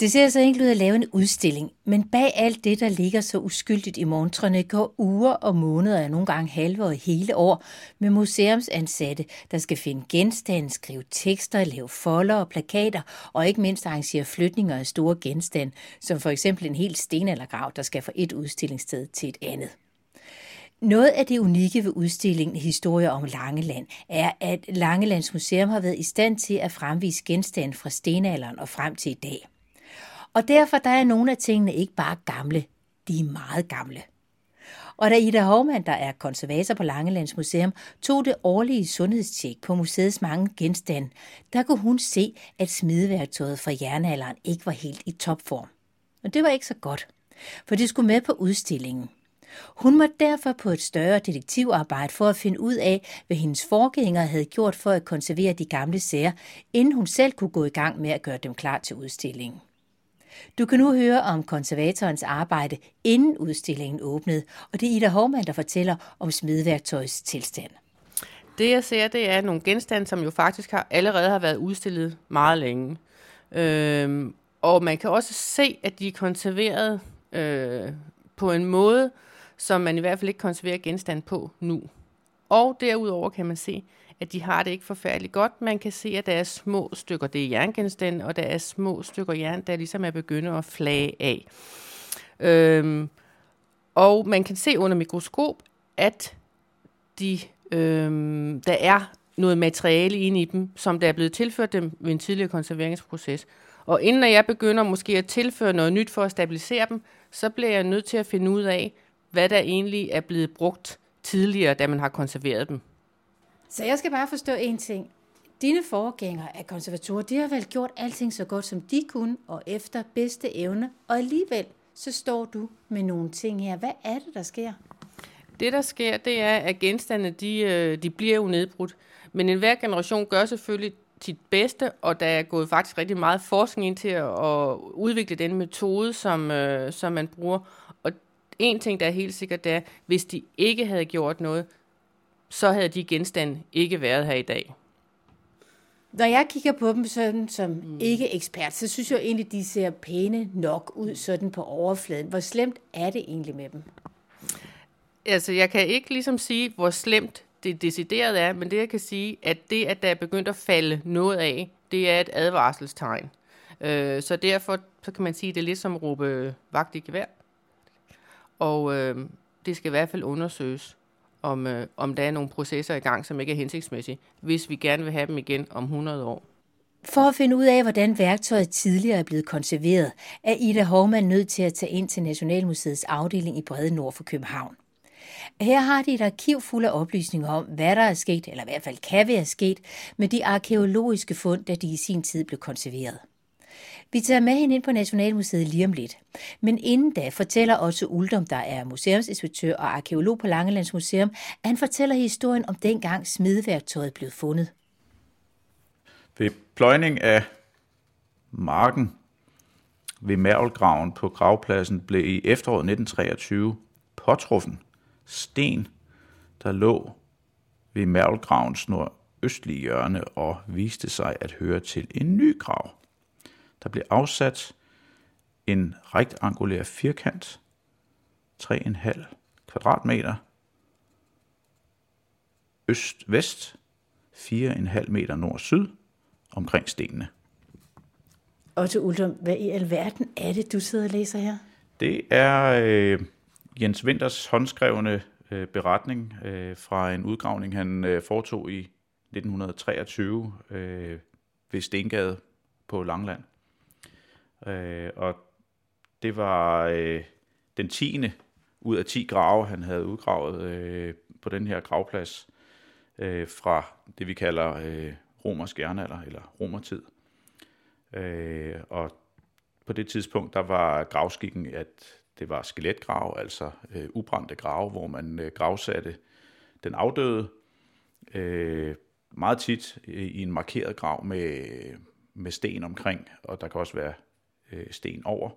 Det ser altså så enkelt ud at lave en udstilling, men bag alt det, der ligger så uskyldigt i montrene, går uger og måneder og nogle gange halve og hele år med museumsansatte, der skal finde genstande, skrive tekster, lave folder og plakater, og ikke mindst arrangere flytninger af store genstande, som for eksempel en helt stenaldergrav, der skal fra et udstillingssted til et andet. Noget af det unikke ved udstillingen Historie om Langeland er, at Langelands Museum har været i stand til at fremvise genstande fra stenalderen og frem til i dag. Og derfor der er nogle af tingene ikke bare gamle, de er meget gamle. Og da Ida Hovmand, der er konservator på Langelands Museum, tog det årlige sundhedstjek på museets mange genstande, der kunne hun se, at smideværktøjet fra jernalderen ikke var helt i topform. Og det var ikke så godt, for det skulle med på udstillingen. Hun måtte derfor på et større detektivarbejde for at finde ud af, hvad hendes forgængere havde gjort for at konservere de gamle sager, inden hun selv kunne gå i gang med at gøre dem klar til udstillingen. Du kan nu høre om konservatorens arbejde, inden udstillingen åbnede, og det er Ida Hovmand, der fortæller om smedværktøjets tilstand. Det jeg ser, det er nogle genstande, som jo faktisk har, allerede har været udstillet meget længe. Øhm, og man kan også se, at de er konserveret øh, på en måde, som man i hvert fald ikke konserverer genstand på nu. Og derudover kan man se, at de har det ikke forfærdeligt godt. Man kan se, at der er små stykker, det er jerngenstande, og der er små stykker jern, der ligesom er begyndt at flage af. Øhm, og man kan se under mikroskop, at de, øhm, der er noget materiale inde i dem, som der er blevet tilført dem ved en tidligere konserveringsproces. Og inden jeg begynder måske at tilføre noget nyt for at stabilisere dem, så bliver jeg nødt til at finde ud af, hvad der egentlig er blevet brugt tidligere, da man har konserveret dem. Så jeg skal bare forstå en ting. Dine forgængere af konservatorer, de har vel gjort alting så godt, som de kunne, og efter bedste evne, og alligevel så står du med nogle ting her. Hvad er det, der sker? Det, der sker, det er, at genstandene, de, øh, de bliver jo nedbrudt. Men enhver generation gør selvfølgelig sit bedste, og der er gået faktisk rigtig meget forskning ind til at, at udvikle den metode, som, øh, som man bruger. Og en ting, der er helt sikkert, det er, hvis de ikke havde gjort noget, så havde de genstande ikke været her i dag. Når jeg kigger på dem sådan som mm. ikke ekspert, så synes jeg egentlig, de ser pæne nok ud sådan på overfladen. Hvor slemt er det egentlig med dem? Altså, jeg kan ikke ligesom sige, hvor slemt det decideret er, men det jeg kan sige, at det, at der er begyndt at falde noget af, det er et advarselstegn. Øh, så derfor så kan man sige, at det er lidt som at råbe vagt i gevær. Og øh, det skal i hvert fald undersøges om, øh, om der er nogle processer i gang, som ikke er hensigtsmæssige, hvis vi gerne vil have dem igen om 100 år. For at finde ud af, hvordan værktøjet tidligere er blevet konserveret, er Ida Hovmand nødt til at tage ind til Nationalmuseets afdeling i Brede Nord for København. Her har de et arkiv fuld af oplysninger om, hvad der er sket, eller i hvert fald kan være sket, med de arkeologiske fund, da de i sin tid blev konserveret. Vi tager med hende ind på Nationalmuseet lige om lidt. Men inden da fortæller Otto Uldum, der er museumsinspektør og arkeolog på Langelands Museum, at han fortæller historien om dengang smideværktøjet blev fundet. Ved pløjning af marken ved Mærvelgraven på gravpladsen blev i efteråret 1923 påtruffen sten, der lå ved Mærvelgravens nordøstlige hjørne og viste sig at høre til en ny grav. Der blev afsat en rektangulær firkant, 3,5 kvadratmeter, øst-vest, 4,5 meter nord-syd omkring stenene. Og til Uldum, hvad i alverden er det, du sidder og læser her? Det er øh, Jens Winters håndskrevne øh, beretning øh, fra en udgravning, han øh, foretog i 1923 øh, ved Stengade på Langland. Øh, og det var øh, den tiende ud af 10 grave, han havde udgravet øh, på den her gravplads øh, fra det, vi kalder øh, romersk jernalder, eller romertid. Øh, og på det tidspunkt, der var gravskikken, at det var skeletgrav, altså øh, ubrændte grave, hvor man øh, gravsatte den afdøde, øh, meget tit i, i en markeret grav med, med sten omkring, og der kan også være øh, sten over.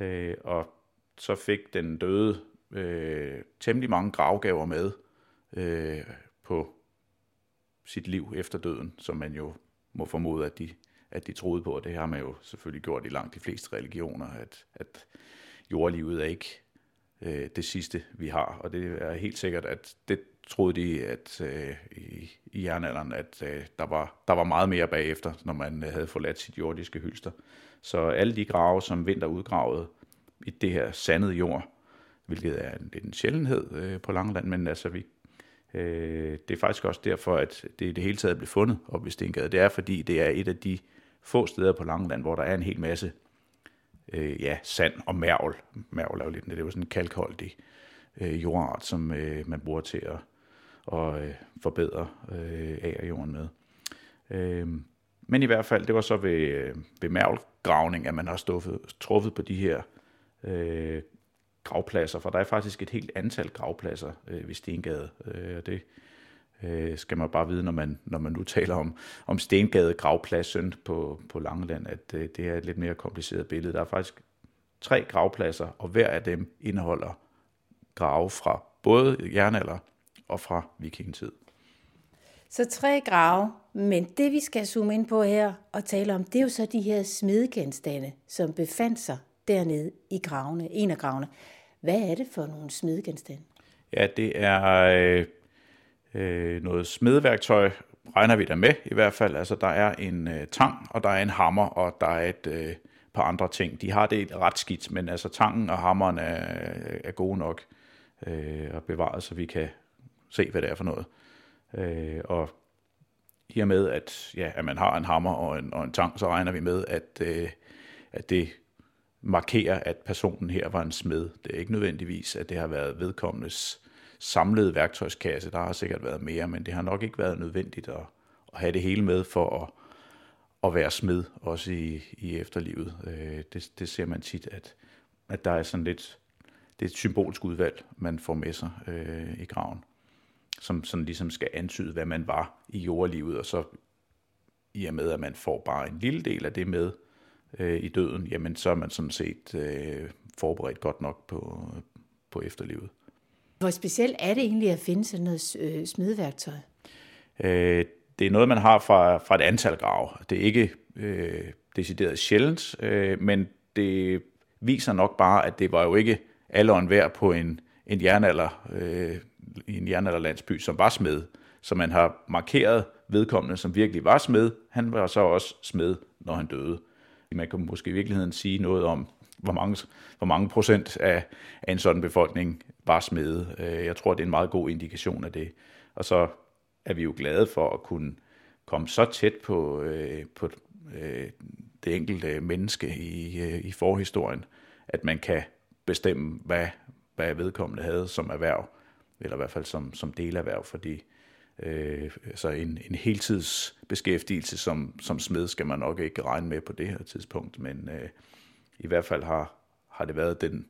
Øh, og så fik den døde øh, temmelig mange gravgaver med øh, på sit liv efter døden, som man jo må formode, at de at de troede på, og det har man jo selvfølgelig gjort i langt de fleste religioner, at, at jordlivet er ikke øh, det sidste, vi har. Og det er helt sikkert, at det troede de at øh, i, i jernalderen, at øh, der, var, der var meget mere bagefter, når man øh, havde forladt sit jordiske hylster. Så alle de grave, som Vinter udgravede i det her sandede jord, hvilket er en, en sjældenhed øh, på Langeland, men altså vi, øh, det er faktisk også derfor, at det i det hele taget blev fundet op ved Stengade. Det er fordi, det er et af de få steder på Langeland, hvor der er en hel masse øh, ja, sand og mærvel. Mærvel er jo lidt, det er jo sådan en kalkholdig øh, jordart, som øh, man bruger til at, og øh, forbedre øh, agerjorden med. Øh, men i hvert fald, det var så ved, øh, ved mærvelgravning, at man har stuffet, truffet på de her øh, gravpladser, for der er faktisk et helt antal gravpladser øh, ved Stengade, øh, og det øh, skal man bare vide, når man, når man nu taler om, om Stengade gravpladsen på, på Langeland, at øh, det er et lidt mere kompliceret billede. Der er faktisk tre gravpladser, og hver af dem indeholder grave fra både jernalder og fra vikingetid. Så tre grave, men det vi skal zoome ind på her og tale om, det er jo så de her smedegenstande, som befandt sig dernede i gravene, en af gravene. Hvad er det for nogle smedegenstande? Ja, det er øh, øh, noget smedeværktøj, regner vi der med i hvert fald. Altså der er en øh, tang, og der er en hammer, og der er et øh, par andre ting. De har det ret skidt, men altså tangen og hammeren er, er gode nok øh, og bevaret, så vi kan se, hvad det er for noget. Øh, og i og med, at, ja, at man har en hammer og en, og en tang, så regner vi med, at, øh, at det markerer, at personen her var en smed. Det er ikke nødvendigvis, at det har været vedkommendes samlede værktøjskasse. Der har sikkert været mere, men det har nok ikke været nødvendigt at, at have det hele med for at, at være smed, også i, i efterlivet. Øh, det, det ser man tit, at, at der er sådan lidt, det er et symbolsk udvalg, man får med sig øh, i graven, som sådan ligesom skal antyde, hvad man var i jordlivet, og så i og med, at man får bare en lille del af det med øh, i døden, jamen så er man sådan set øh, forberedt godt nok på, på efterlivet. Hvor specielt er det egentlig at finde sådan noget øh, smideværktøj? Øh, det er noget, man har fra, fra et antal grave. Det er ikke øh, decideret sjældent, øh, men det viser nok bare, at det var jo ikke alle og enhver på en, en jernalder, øh, i en jernalderlandsby, som var smed. Så man har markeret vedkommende, som virkelig var smed. Han var så også smed, når han døde. Man kan måske i virkeligheden sige noget om, hvor mange, hvor mange procent af, af en sådan befolkning var smede. Øh, jeg tror, det er en meget god indikation af det. Og så er vi jo glade for at kunne komme så tæt på, øh, på øh, det enkelte menneske i, øh, i forhistorien, at man kan bestemme, hvad, hvad vedkommende havde som erhverv, eller i hvert fald som, som delerhverv, fordi øh, så en, en heltidsbeskæftigelse som, som smed skal man nok ikke regne med på det her tidspunkt, men øh, i hvert fald har, har det været den,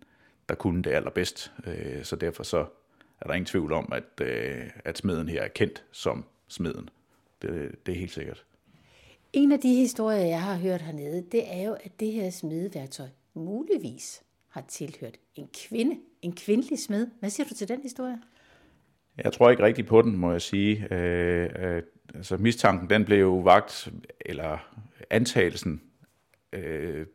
der kunne det allerbedst. Øh, så derfor så er der ingen tvivl om, at, øh, at smeden her er kendt som smeden. Det, det er helt sikkert. En af de historier, jeg har hørt hernede, det er jo, at det her smedeværktøj muligvis har tilhørt en kvinde, en kvindelig smed. Hvad siger du til den historie? Jeg tror ikke rigtigt på den, må jeg sige. Øh, øh, altså mistanken, den blev jo vagt, eller antagelsen øh,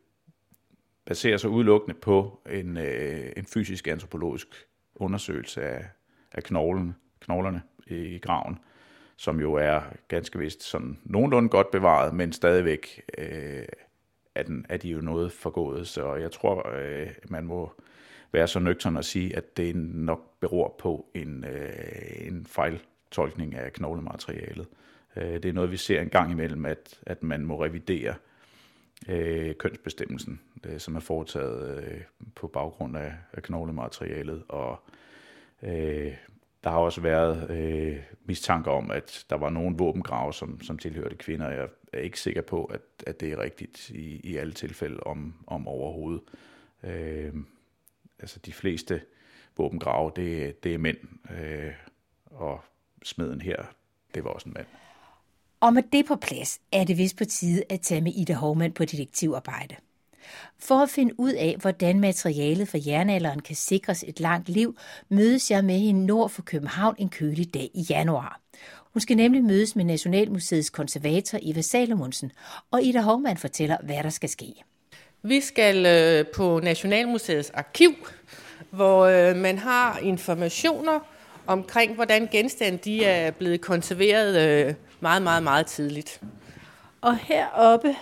baserer sig udelukkende på en, øh, en fysisk antropologisk undersøgelse af, af knoglen, knoglerne i, i graven, som jo er ganske vist sådan nogenlunde godt bevaret, men stadigvæk øh, er, den, er de jo noget forgået. Så jeg tror, øh, man må være så nøgtern at sige, at det nok beror på en, øh, en fejltolkning af knoglematerialet. Øh, det er noget, vi ser en gang imellem, at, at man må revidere øh, kønsbestemmelsen, øh, som er foretaget øh, på baggrund af, af knoglematerialet. Og øh, der har også været øh, mistanker om, at der var nogle våbengrave, som, som tilhørte kvinder. Jeg er ikke sikker på, at, at det er rigtigt i, i alle tilfælde om, om overhovedet. Øh, altså de fleste våbengrave, det, det er mænd, øh, og smeden her, det var også en mand. Og med det på plads er det vist på tide at tage med Ida Hovmand på detektivarbejde. For at finde ud af, hvordan materialet for jernalderen kan sikres et langt liv, mødes jeg med hende nord for København en kølig dag i januar. Hun skal nemlig mødes med Nationalmuseets konservator Eva Salomonsen, og Ida Hovmand fortæller, hvad der skal ske. Vi skal øh, på Nationalmuseets arkiv, hvor øh, man har informationer omkring, hvordan genstande de er blevet konserveret øh, meget, meget, meget tidligt. Og heroppe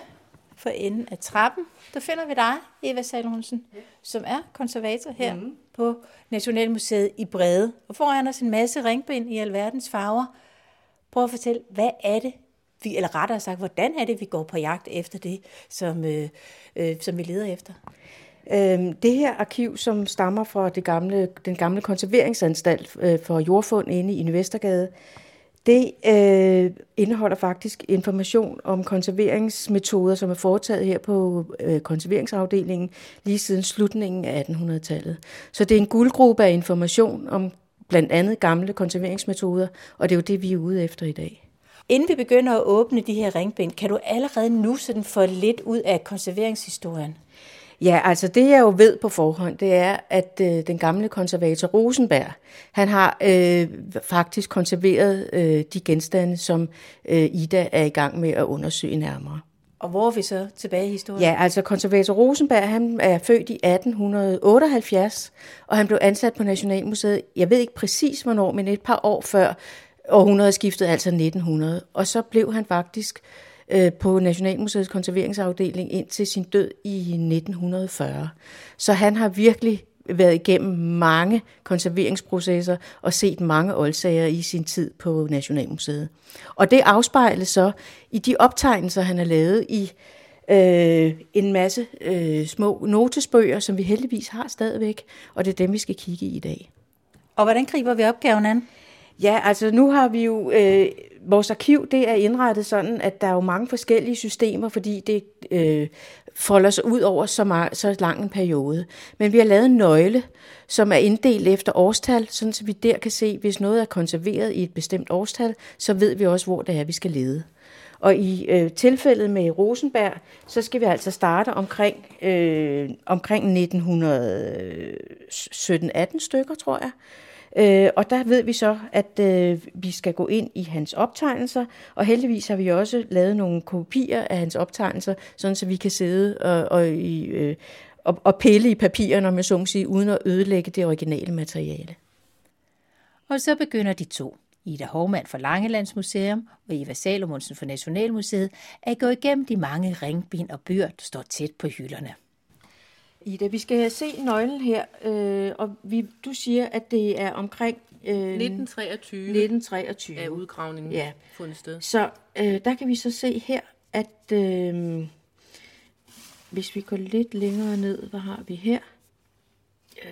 for enden af trappen, der finder vi dig, Eva Salomonsen, som er konservator her mm. på Nationalmuseet i Brede. Og foran os en masse ringbind i alverdens farver. Prøv at fortælle, hvad er det, vi, eller rettere sagt, hvordan er det, vi går på jagt efter det, som, øh, øh, som vi leder efter? Øhm, det her arkiv, som stammer fra det gamle, den gamle konserveringsanstalt øh, for jordfund inde i Investergade, det øh, indeholder faktisk information om konserveringsmetoder, som er foretaget her på øh, konserveringsafdelingen lige siden slutningen af 1800-tallet. Så det er en guldgruppe af information om blandt andet gamle konserveringsmetoder, og det er jo det, vi er ude efter i dag. Inden vi begynder at åbne de her ringbind, kan du allerede nu sådan få lidt ud af konserveringshistorien? Ja, altså det jeg jo ved på forhånd, det er, at øh, den gamle konservator Rosenberg, han har øh, faktisk konserveret øh, de genstande, som øh, Ida er i gang med at undersøge nærmere. Og hvor er vi så tilbage i historien? Ja, altså konservator Rosenberg, han er født i 1878, og han blev ansat på Nationalmuseet, jeg ved ikke præcis hvornår, men et par år før århundredeskiftet, altså 1900. Og så blev han faktisk øh, på Nationalmuseets konserveringsafdeling indtil sin død i 1940. Så han har virkelig været igennem mange konserveringsprocesser og set mange oldsager i sin tid på Nationalmuseet. Og det afspejles så i de optegnelser, han har lavet i øh, en masse øh, små notesbøger, som vi heldigvis har stadigvæk, og det er dem, vi skal kigge i i dag. Og hvordan griber vi opgaven an? Ja, altså nu har vi jo, øh, vores arkiv det er indrettet sådan, at der er jo mange forskellige systemer, fordi det øh, folder sig ud over så, meget, så lang en periode. Men vi har lavet en nøgle, som er inddelt efter årstal, sådan så vi der kan se, hvis noget er konserveret i et bestemt årstal, så ved vi også, hvor det er, vi skal lede. Og i øh, tilfældet med Rosenberg, så skal vi altså starte omkring, øh, omkring 1917-18 øh, stykker, tror jeg. Øh, og der ved vi så, at øh, vi skal gå ind i hans optegnelser, og heldigvis har vi også lavet nogle kopier af hans optegnelser, sådan så vi kan sidde og, og, i, øh, og, og pille i papirerne, om jeg så må sige, uden at ødelægge det originale materiale. Og så begynder de to. Ida Hovmand fra Langelandsmuseum og Eva Salomonsen fra Nationalmuseet at gå igennem de mange ringbind og bøger, der står tæt på hylderne. Ida, vi skal se nøglen her, øh, og vi, du siger, at det er omkring... Øh, 1923, 1923 er udgravningen ja. fundet sted. Så øh, der kan vi så se her, at øh, hvis vi går lidt længere ned, hvad har vi her? Øh,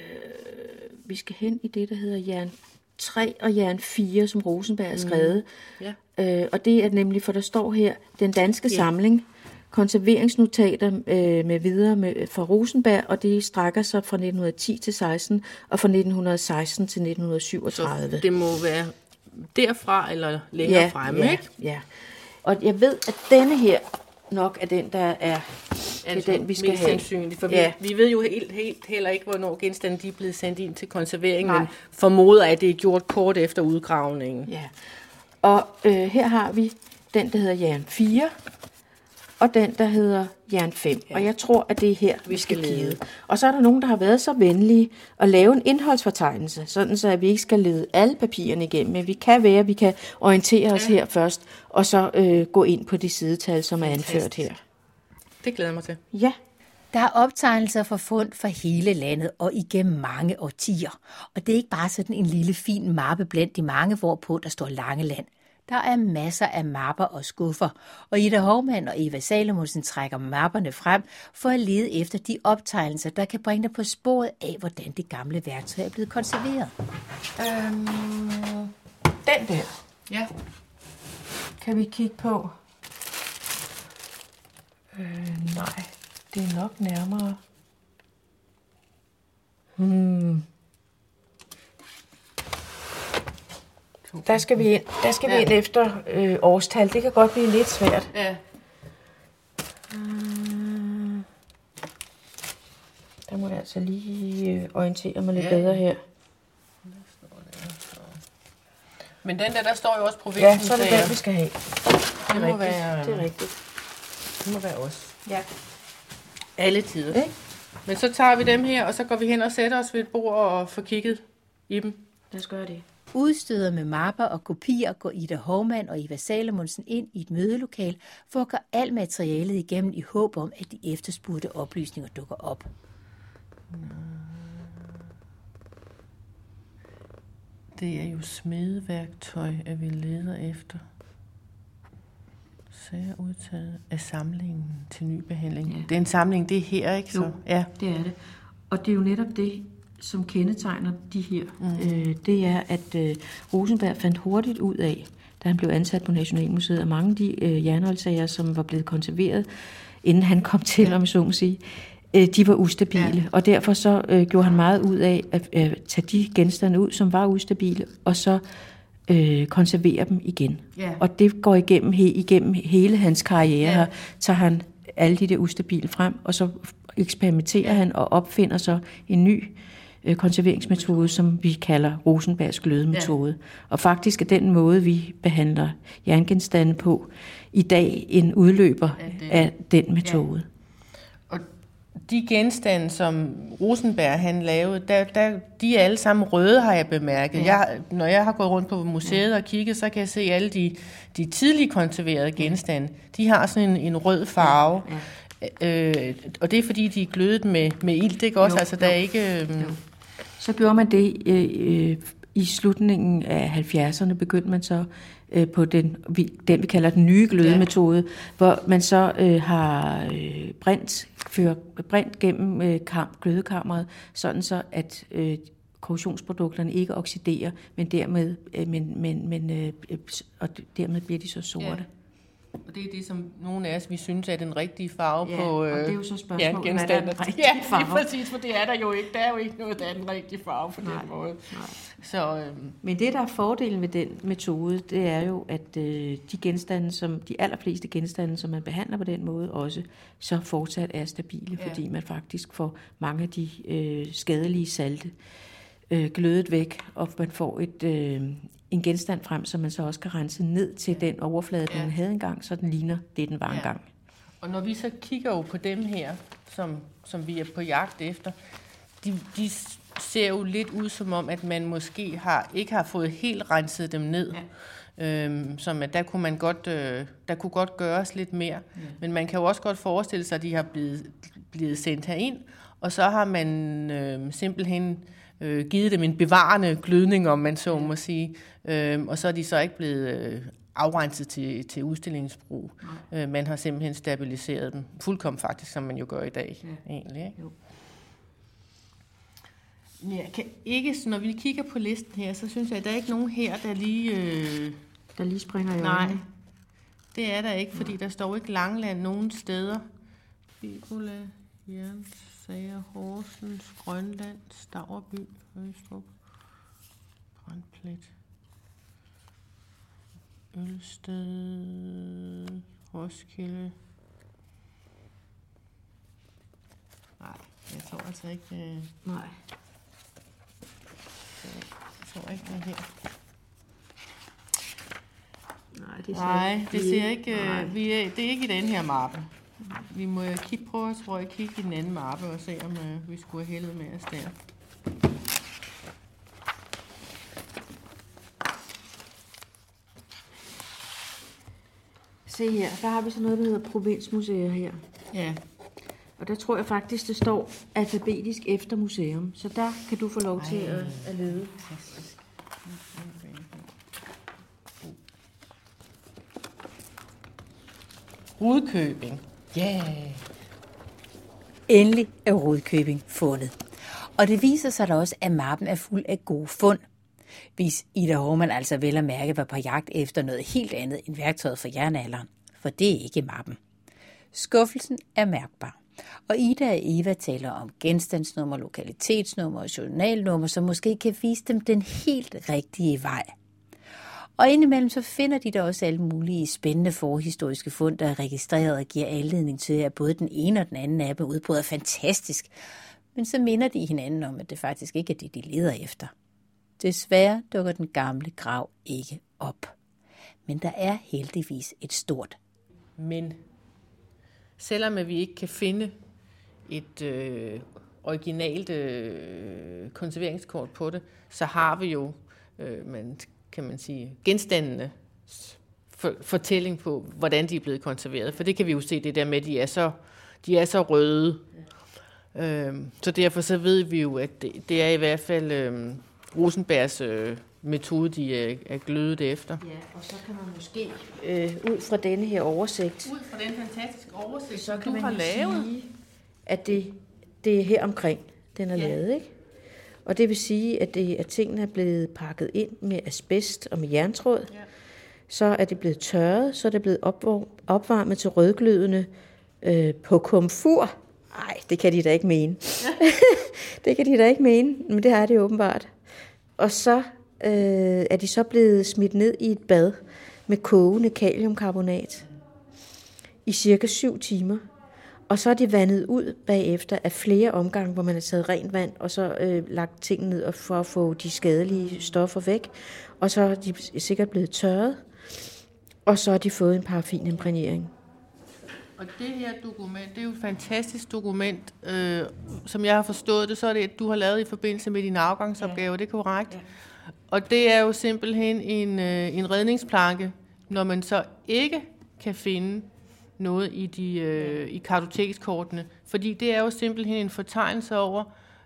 vi skal hen i det, der hedder jern 3 og jern 4, som Rosenberg har skrevet. Mm. Ja. Øh, og det er nemlig, for der står her, den danske ja. samling konserveringsnotater øh, med videre med, fra Rosenberg, og det strækker sig fra 1910 til 16 og fra 1916 til 1937. Så det må være derfra eller længere ja, fremme, ja, ikke? Ja. Og jeg ved, at denne her nok er den, der er det er den, vi skal mest have. Sandsynligt, for ja. vi, vi ved jo helt, helt heller ikke, hvornår genstanden de er blevet sendt ind til konservering, Nej. men formoder, at det er gjort kort efter udgravningen. Ja. Og øh, her har vi den, der hedder Jan 4, og den, der hedder Jern 5. Ja. Og jeg tror, at det er her, vi skal lede. Og så er der nogen, der har været så venlige at lave en indholdsfortegnelse, sådan så at vi ikke skal lede alle papirerne igennem, men vi kan være, at vi kan orientere os ja. her først, og så øh, gå ind på de sidetal, som er anført her. Det glæder mig til. Ja. Der er optegnelser fra fund fra hele landet og igennem mange årtier. Og det er ikke bare sådan en lille fin mappe blandt de mange, hvorpå der står Langeland. Der er masser af mapper og skuffer, og Ida Hovmand og Eva Salomonsen trækker mapperne frem for at lede efter de optegnelser, der kan bringe dig på sporet af, hvordan det gamle værktøj er blevet konserveret. Øhm, den der. Ja. Kan vi kigge på? Øh, nej, det er nok nærmere. Hmm. Der skal vi ind, der skal ja. vi ind efter øh, årstal. Det kan godt blive lidt svært. Ja. Mm. Der må jeg altså lige øh, orientere mig lidt ja. bedre her. Men den der, der står jo også provinsen. Ja, så er det den, vi skal have. Det må være, Det er rigtigt. det må være os. Ja. Alle tider. Ikke? Men så tager vi dem her, og så går vi hen og sætter os ved et bord og får kigget i dem. Lad os gøre det. Udstøder med mapper og kopier går Ida Hovmand og Eva Salomonsen ind i et mødelokal for at gå alt materialet igennem i håb om, at de efterspurgte oplysninger dukker op. Det er jo smedeværktøj, at vi leder efter. Sager udtaget af samlingen til ny behandling. Ja. Det er en samling, det er her, ikke? Så, Jo. ja. Det er det. Og det er jo netop det, som kendetegner de her. Mm. Øh, det er, at øh, Rosenberg fandt hurtigt ud af, da han blev ansat på Nationalmuseet, at mange af de øh, jernholdssager, som var blevet konserveret, inden han kom til, ja. om jeg så må sige, øh, de var ustabile. Ja. Og derfor så øh, gjorde han meget ud af at øh, tage de genstande ud, som var ustabile, og så øh, konservere dem igen. Ja. Og det går igennem, he, igennem hele hans karriere. Ja. Ja. tager han alle de der ustabile frem, og så eksperimenterer han og opfinder så en ny øh, konserveringsmetode, som vi kalder Rosenbergs glødemetode. Ja. Og faktisk er den måde, vi behandler jerngenstande på i dag, en udløber Af den. af den metode. Og de genstande, som Rosenberg han lavede, der, der, de er alle sammen røde, har jeg bemærket. Ja. Jeg, når jeg har gået rundt på museet og kigget, så kan jeg se alle de, de tidligt konserverede genstande. De har sådan en, en rød farve. Ja. Øh, og det er fordi, de er glødet med, med ilt, ikke også? Jo, altså, der er ikke... Øh, Så gjorde man det øh, øh, i slutningen af 70'erne, begyndte man så øh, på den vi, den, vi kalder den nye glødemetode, ja. hvor man så øh, har øh, brændt, fører brændt gennem øh, kam, glødekammeret, sådan så at øh, korrosionsprodukterne ikke oxiderer, men dermed, øh, men, men, men, øh, øh, og dermed bliver de så sorte. Ja. Og det er det, som nogle af os, vi synes er den rigtige farve Ja, på og øh, det er jo så spørgsmålet, hvad der er den rigtige Ja, farve. præcis, for det er der jo ikke. Der er jo ikke noget, der er den rigtige farve på Nej, den måde. nej. Så øh, Men det, der er fordelen ved den metode, det er jo, at øh, de genstande, som de allerfleste genstande, som man behandler på den måde, også så fortsat er stabile, Ja. ja. fordi man faktisk får mange af de øh, skadelige salte øh, glødet væk, og man får et, øh, en genstand frem, som man så også kan rense ned til den overflade, Ja. ja. den havde engang, så den ligner det, den var Ja. engang. Og når vi så kigger jo på dem her, som, som vi er på jagt efter, de, de ser jo lidt ud som om, at man måske har, ikke har fået helt renset dem ned. Ja. Øhm, som at der kunne man godt, øh, der kunne godt gøres lidt mere. Ja. Men man kan jo også godt forestille sig, at de har blevet, blevet sendt herind, og så har man øh, simpelthen øh, givet dem en bevarende glødning, om man så må sige. Øh, og så er de så ikke blevet øh, afrenset til, til udstillingsbrug. Øh, man har simpelthen stabiliseret dem. Fuldkommen faktisk, som man jo gør i dag. Ja. Egentlig, ikke? Jo. Jeg kan ikke, så når vi kigger på listen her, så synes jeg, at der er ikke nogen her, der lige... Øh, Der lige springer i nej, øjnene. det er der ikke, fordi der står ikke Langland nogen steder. Bibula, Jernsager, Horsens, Grønland, Stavreby, Østrup, Brandplet, Ølsted, Roskilde. Nej, jeg tror altså ikke, øh, Nej. jeg tror ikke, det er her. Nej, det ser, Nej, det ser ikke, Nej. øh, vi er, det er ikke i den her mappe. Vi må kigge, prøve at tror jeg, kigge i den anden mappe og se, om øh, vi skulle have heldet med os der. Se her, der har vi så noget, der hedder provinsmuseer her. Ja. Og der tror jeg faktisk, det står alfabetisk efter museum. Så der kan du få lov til at, at lede. Rudkøbing. Yeah. Endelig er Rudkøbing fundet. Og det viser sig da også, at mappen er fuld af gode fund. Hvis Ida Hormann altså vel at mærke var på jagt efter noget helt andet end værktøjet for jernalderen. For det er ikke mappen. Skuffelsen er mærkbar. Og Ida og Eva taler om genstandsnummer, lokalitetsnummer og journalnummer, som måske kan vise dem den helt rigtige vej. Og indimellem så finder de da også alle mulige spændende forhistoriske fund, der er registreret og giver anledning til, at både den ene og den anden af dem udbryder fantastisk. Men så minder de hinanden om, at det faktisk ikke er det, de leder efter. Desværre dukker den gamle grav ikke op. Men der er heldigvis et stort men. Selvom at vi ikke kan finde et øh, originalt øh, konserveringskort på det, så har vi jo, øh, man, kan man sige, genstandene for, fortælling på, hvordan de er blevet konserveret. For det kan vi jo se, det der med, at de er så, de er så røde. Ja. Øhm, så derfor så ved vi jo, at det, det er i hvert fald øh, Rosenbergs øh, metode, de er, er glødet efter. Ja, og så kan man måske øh, ud fra denne her oversigt, Ud fra den fantastiske oversigt, så kan du man har lavet, sige, at det, det er her omkring, den er Ja. lavet, ikke? Og det vil sige, at, det, at tingene er blevet pakket ind med asbest og med jerntråd. Ja. Så er det blevet tørret, så er det blevet opvar- opvarmet til rødglødende øh, på komfur. Nej, det kan de da ikke mene. det kan de da ikke mene, men det er det åbenbart. Og så øh, er de så blevet smidt ned i et bad med kogende kaliumkarbonat i cirka 7 timer. Og så er de vandet ud bagefter af flere omgange, hvor man har taget rent vand, og så øh, lagt tingene ned for at få de skadelige stoffer væk. Og så er de sikkert blevet tørret, og så har de fået en paraffinimprægnering. Og det her dokument, det er jo et fantastisk dokument, øh, som jeg har forstået det, så er det, at du har lavet i forbindelse med din afgangsopgave, ja. det er korrekt? Ja. Og det er jo simpelthen en, øh, en redningsplanke, når man så ikke kan finde noget i, de, øh, i kartotekskortene. Fordi det er jo simpelthen en fortegnelse over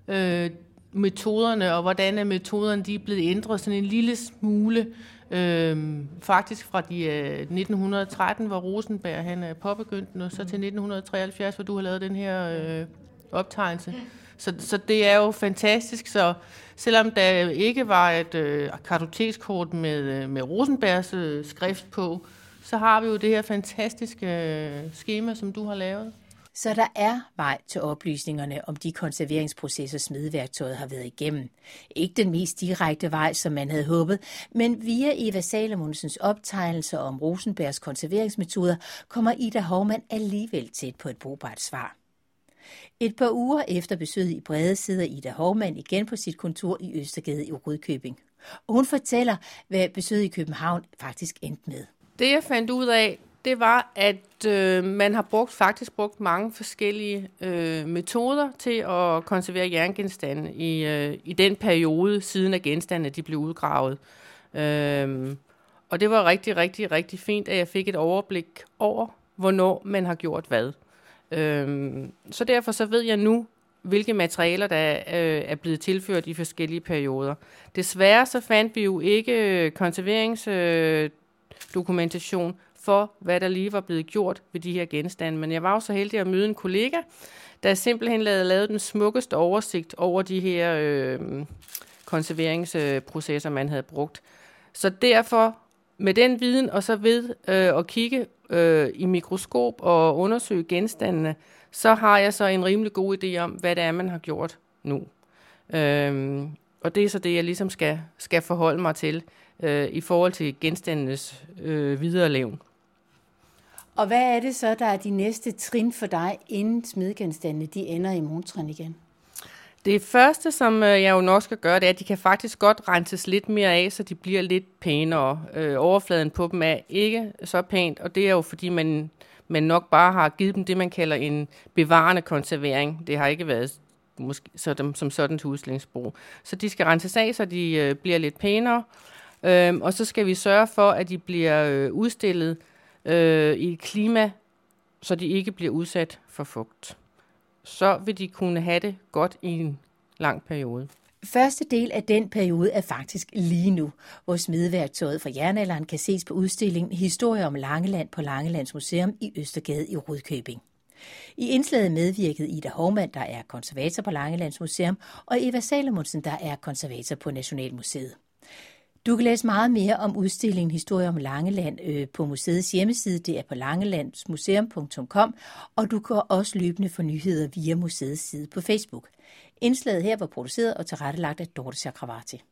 øh, metoderne, og hvordan er metoderne de er blevet ændret sådan en lille smule. Øh, faktisk fra de, øh, 1913, hvor Rosenberg han er påbegyndt den, og så til 1973, hvor du har lavet den her øh, optegnelse. Så, så det er jo fantastisk. Så selvom der ikke var et øh, kartotekskort med, øh, med Rosenbergs øh, skrift på, så har vi jo det her fantastiske øh, schema, som du har lavet. Så der er vej til oplysningerne om de konserveringsprocesser, smedværktøjet har været igennem. Ikke den mest direkte vej, som man havde håbet, men via Eva Salomonsens optegnelser om Rosenbergs konserveringsmetoder kommer Ida Hovmand alligevel tæt på et brugbart svar. Et par uger efter besøget i Brede sidder Ida Hovmand igen på sit kontor i Østergade i Rødkøbing. Og hun fortæller, hvad besøget i København faktisk endte med. Det jeg fandt ud af, det var, at øh, man har brugt faktisk brugt mange forskellige øh, metoder til at konservere jerngenstande i, øh, i den periode, siden at genstandene de blev udgravet. Øh, og det var rigtig, rigtig, rigtig fint, at jeg fik et overblik over, hvornår man har gjort hvad. Øh, så derfor så ved jeg nu, hvilke materialer, der øh, er blevet tilført i forskellige perioder. Desværre så fandt vi jo ikke øh, konserverings... Øh, dokumentation for, hvad der lige var blevet gjort ved de her genstande. Men jeg var jo så heldig at møde en kollega, der simpelthen lavede lavet den smukkeste oversigt over de her øh, konserveringsprocesser, man havde brugt. Så derfor, med den viden, og så ved øh, at kigge øh, i mikroskop og undersøge genstandene, så har jeg så en rimelig god idé om, hvad det er, man har gjort nu. Øh, og det er så det, jeg ligesom skal, skal forholde mig til øh, i forhold til genstandenes øh, videre levn. Og hvad er det så, der er de næste trin for dig, inden smedgenstandene de ender i montren igen? Det første, som øh, jeg jo nok skal gøre, det er, at de kan faktisk godt renses lidt mere af, så de bliver lidt pænere. Øh, overfladen på dem er ikke så pænt, og det er jo fordi, man, man nok bare har givet dem det, man kalder en bevarende konservering. Det har ikke været måske, sådan, som sådan til udstillingsbrug. Så de skal renses af, så de øh, bliver lidt pænere. Øhm, og så skal vi sørge for, at de bliver øh, udstillet øh, i et klima, så de ikke bliver udsat for fugt. Så vil de kunne have det godt i en lang periode. Første del af den periode er faktisk lige nu, hvor smedværktøjet fra jernalderen kan ses på udstillingen Historie om Langeland på Langelands Museum i Østergade i Rudkøbing. I indslaget medvirkede Ida Hovmand, der er konservator på Langelands Museum, og Eva Salomonsen, der er konservator på Nationalmuseet. Du kan læse meget mere om udstillingen Historie om Langeland øh, på museets hjemmeside. Det er på langelandsmuseum.com, og du kan også løbende få nyheder via museets side på Facebook. Indslaget her var produceret og tilrettelagt af Dorte Chakravarti.